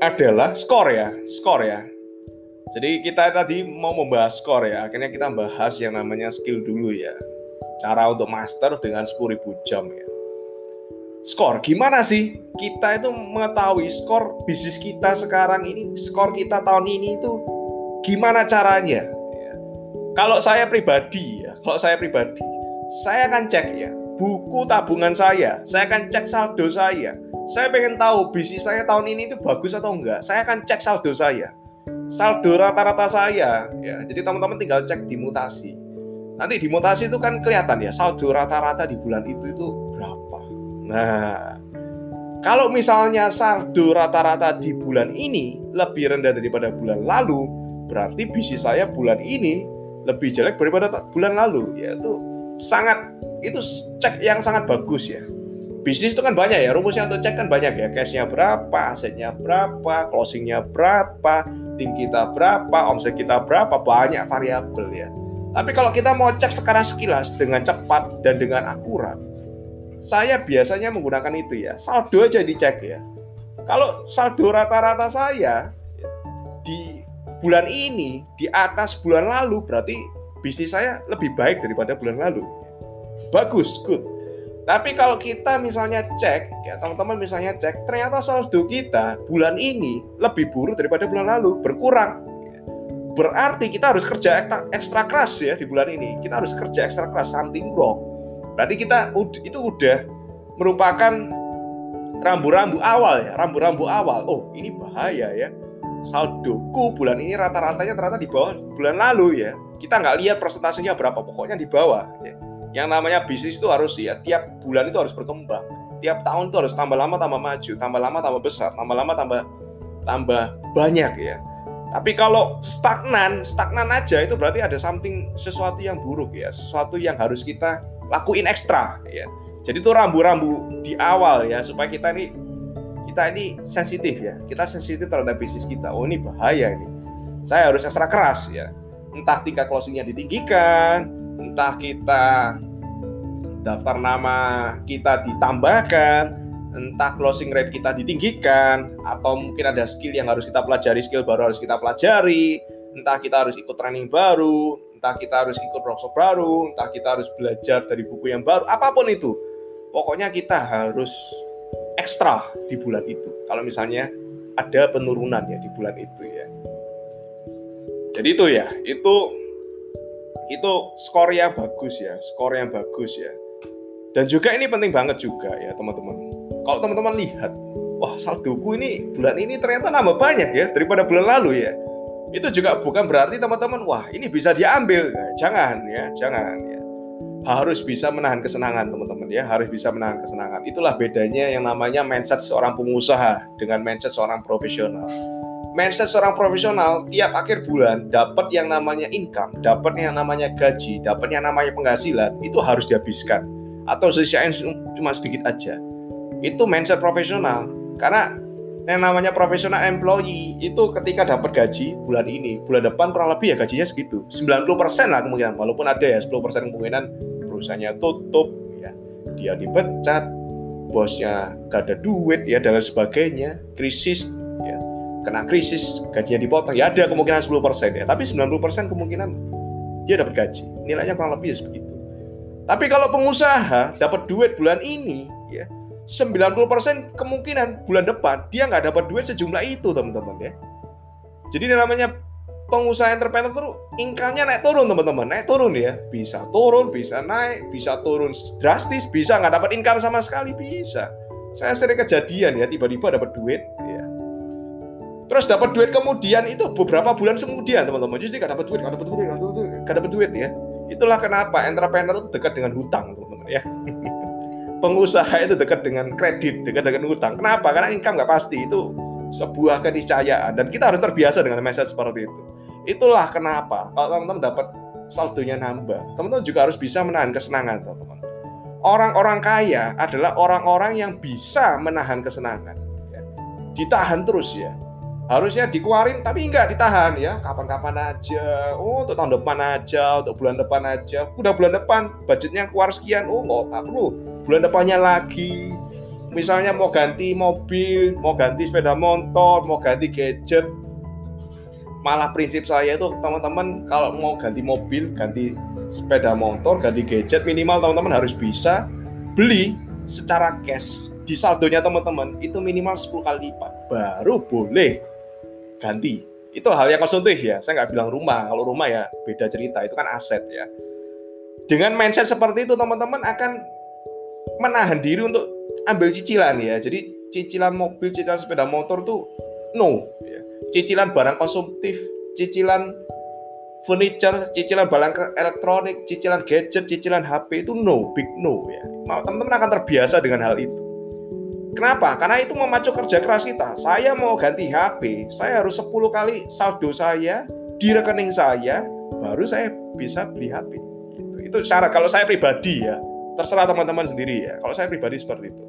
adalah skor ya, skor ya. Jadi kita tadi mau membahas skor ya, akhirnya kita bahas yang namanya skill dulu ya. Cara untuk master dengan 10.000 jam ya. Skor, gimana sih kita itu mengetahui skor bisnis kita sekarang ini, skor kita tahun ini itu gimana caranya? Ya. Kalau saya pribadi ya, kalau saya pribadi, saya akan cek ya, buku tabungan saya, saya akan cek saldo saya. Saya pengen tahu bisnis saya tahun ini itu bagus atau enggak. Saya akan cek saldo saya saldo rata-rata saya ya. Jadi teman-teman tinggal cek di mutasi. Nanti di mutasi itu kan kelihatan ya saldo rata-rata di bulan itu itu berapa. Nah, kalau misalnya saldo rata-rata di bulan ini lebih rendah daripada bulan lalu, berarti bisnis saya bulan ini lebih jelek daripada bulan lalu. Ya itu sangat itu cek yang sangat bagus ya. Bisnis itu kan banyak ya rumusnya untuk cek kan banyak ya. Cashnya berapa asetnya berapa closingnya berapa tim kita berapa omset kita berapa banyak variabel ya. Tapi kalau kita mau cek sekarang sekilas dengan cepat dan dengan akurat saya biasanya menggunakan itu ya. Saldo aja dicek ya. Kalau saldo rata-rata saya di bulan ini di atas bulan lalu berarti bisnis saya lebih baik daripada bulan lalu bagus good tapi kalau kita misalnya cek, ya teman-teman misalnya cek, ternyata saldo kita bulan ini lebih buruk daripada bulan lalu, berkurang. Berarti kita harus kerja ekstra keras ya di bulan ini. Kita harus kerja ekstra keras, something wrong. Berarti kita itu udah merupakan rambu-rambu awal ya, rambu-rambu awal. Oh, ini bahaya ya. Saldoku bulan ini rata-ratanya ternyata di bawah bulan lalu ya. Kita nggak lihat persentasenya berapa, pokoknya di bawah. Ya yang namanya bisnis itu harus ya tiap bulan itu harus berkembang. Tiap tahun itu harus tambah lama tambah maju tambah lama tambah besar tambah lama tambah tambah banyak ya. Tapi kalau stagnan stagnan aja itu berarti ada something sesuatu yang buruk ya. Sesuatu yang harus kita lakuin ekstra ya. Jadi itu rambu-rambu di awal ya supaya kita ini kita ini sensitif ya. Kita sensitif terhadap bisnis kita. Oh ini bahaya ini. Saya harus ekstra keras ya. Entah tingkat closingnya ditinggikan entah kita daftar nama kita ditambahkan, entah closing rate kita ditinggikan, atau mungkin ada skill yang harus kita pelajari, skill baru harus kita pelajari, entah kita harus ikut training baru, entah kita harus ikut workshop baru, entah kita harus belajar dari buku yang baru, apa pun itu. Pokoknya kita harus ekstra di bulan itu. Kalau misalnya ada penurunan ya di bulan itu ya. Jadi itu ya, itu itu skor yang bagus ya, skor yang bagus ya. Dan juga ini penting banget juga ya teman-teman. Kalau teman-teman lihat, wah saldoku ini bulan ini ternyata nambah banyak ya daripada bulan lalu ya. Itu juga bukan berarti teman-teman, wah ini bisa diambil. Nah, jangan ya, jangan ya. Harus bisa menahan kesenangan teman-teman ya, harus bisa menahan kesenangan. Itulah bedanya yang namanya mindset seorang pengusaha dengan mindset seorang profesional mindset seorang profesional tiap akhir bulan dapat yang namanya income, dapat yang namanya gaji, dapat yang namanya penghasilan itu harus dihabiskan atau sisiain cuma sedikit aja. Itu mindset profesional. Karena yang namanya profesional employee itu ketika dapat gaji bulan ini, bulan depan kurang lebih ya gajinya segitu. 90% lah kemungkinan walaupun ada ya 10% kemungkinan perusahaannya tutup ya. Dia dipecat, bosnya gak ada duit ya dan sebagainya, krisis kena krisis gajinya dipotong ya ada kemungkinan 10% ya. Tapi 90% kemungkinan dia dapat gaji. Nilainya kurang lebih sebegitu. Tapi kalau pengusaha dapat duit bulan ini ya 90% kemungkinan bulan depan dia nggak dapat duit sejumlah itu teman-teman ya. Jadi namanya pengusaha entrepreneur tuh income-nya naik turun teman-teman. Naik turun ya. Bisa turun bisa naik bisa turun drastis bisa nggak dapat income sama sekali bisa. Saya sering kejadian ya tiba-tiba dapat duit Terus dapat duit kemudian itu beberapa bulan kemudian teman-teman. Jadi gak dapat duit, gak dapat duit, gak dapat duit, gak dapat duit ya. Itulah kenapa entrepreneur itu dekat dengan hutang teman-teman ya. Pengusaha itu dekat dengan kredit, dekat dengan hutang. Kenapa? Karena income nggak pasti itu sebuah keniscayaan dan kita harus terbiasa dengan mindset seperti itu. Itulah kenapa kalau teman-teman dapat saldonya nambah, teman-teman juga harus bisa menahan kesenangan teman-teman. Orang-orang kaya adalah orang-orang yang bisa menahan kesenangan. Ya. Ditahan terus ya harusnya dikeluarin tapi enggak ditahan ya. Kapan-kapan aja. Oh untuk tahun depan aja untuk bulan depan aja. Udah bulan depan budgetnya keluar sekian. Oh nggak perlu bulan depannya lagi? Misalnya mau ganti mobil, mau ganti sepeda motor, mau ganti gadget, malah prinsip saya itu teman-teman kalau mau ganti mobil, ganti sepeda motor, ganti gadget minimal teman-teman harus bisa beli secara cash. Di saldonya teman-teman itu minimal 10 kali lipat. Baru boleh ganti. Itu hal yang konsumtif ya. Saya nggak bilang rumah. Kalau rumah ya beda cerita. Itu kan aset ya. Dengan mindset seperti itu teman-teman akan menahan diri untuk ambil cicilan ya. Jadi cicilan mobil, cicilan sepeda motor tuh no. Ya. Cicilan barang konsumtif, cicilan furniture, cicilan barang elektronik, cicilan gadget, cicilan HP itu no, big no ya. Teman-teman akan terbiasa dengan hal itu. Kenapa? Karena itu memacu kerja keras kita. Saya mau ganti HP, saya harus 10 kali saldo saya di rekening saya, baru saya bisa beli HP. Itu, itu syarat. Kalau saya pribadi ya, terserah teman-teman sendiri ya. Kalau saya pribadi seperti itu.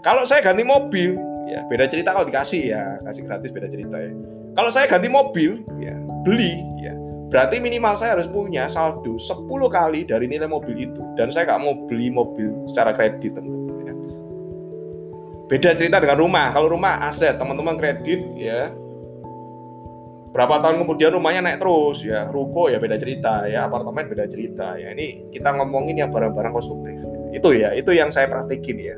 Kalau saya ganti mobil, ya beda cerita kalau dikasih ya, kasih gratis beda cerita ya. Kalau saya ganti mobil, ya beli, ya berarti minimal saya harus punya saldo 10 kali dari nilai mobil itu. Dan saya nggak mau beli mobil secara kredit tentu. Beda cerita dengan rumah. Kalau rumah aset, teman-teman kredit ya. Berapa tahun kemudian rumahnya naik terus ya. Ruko ya beda cerita ya, apartemen beda cerita ya. Ini kita ngomongin yang barang-barang konsumtif. Itu ya, itu yang saya praktekin ya.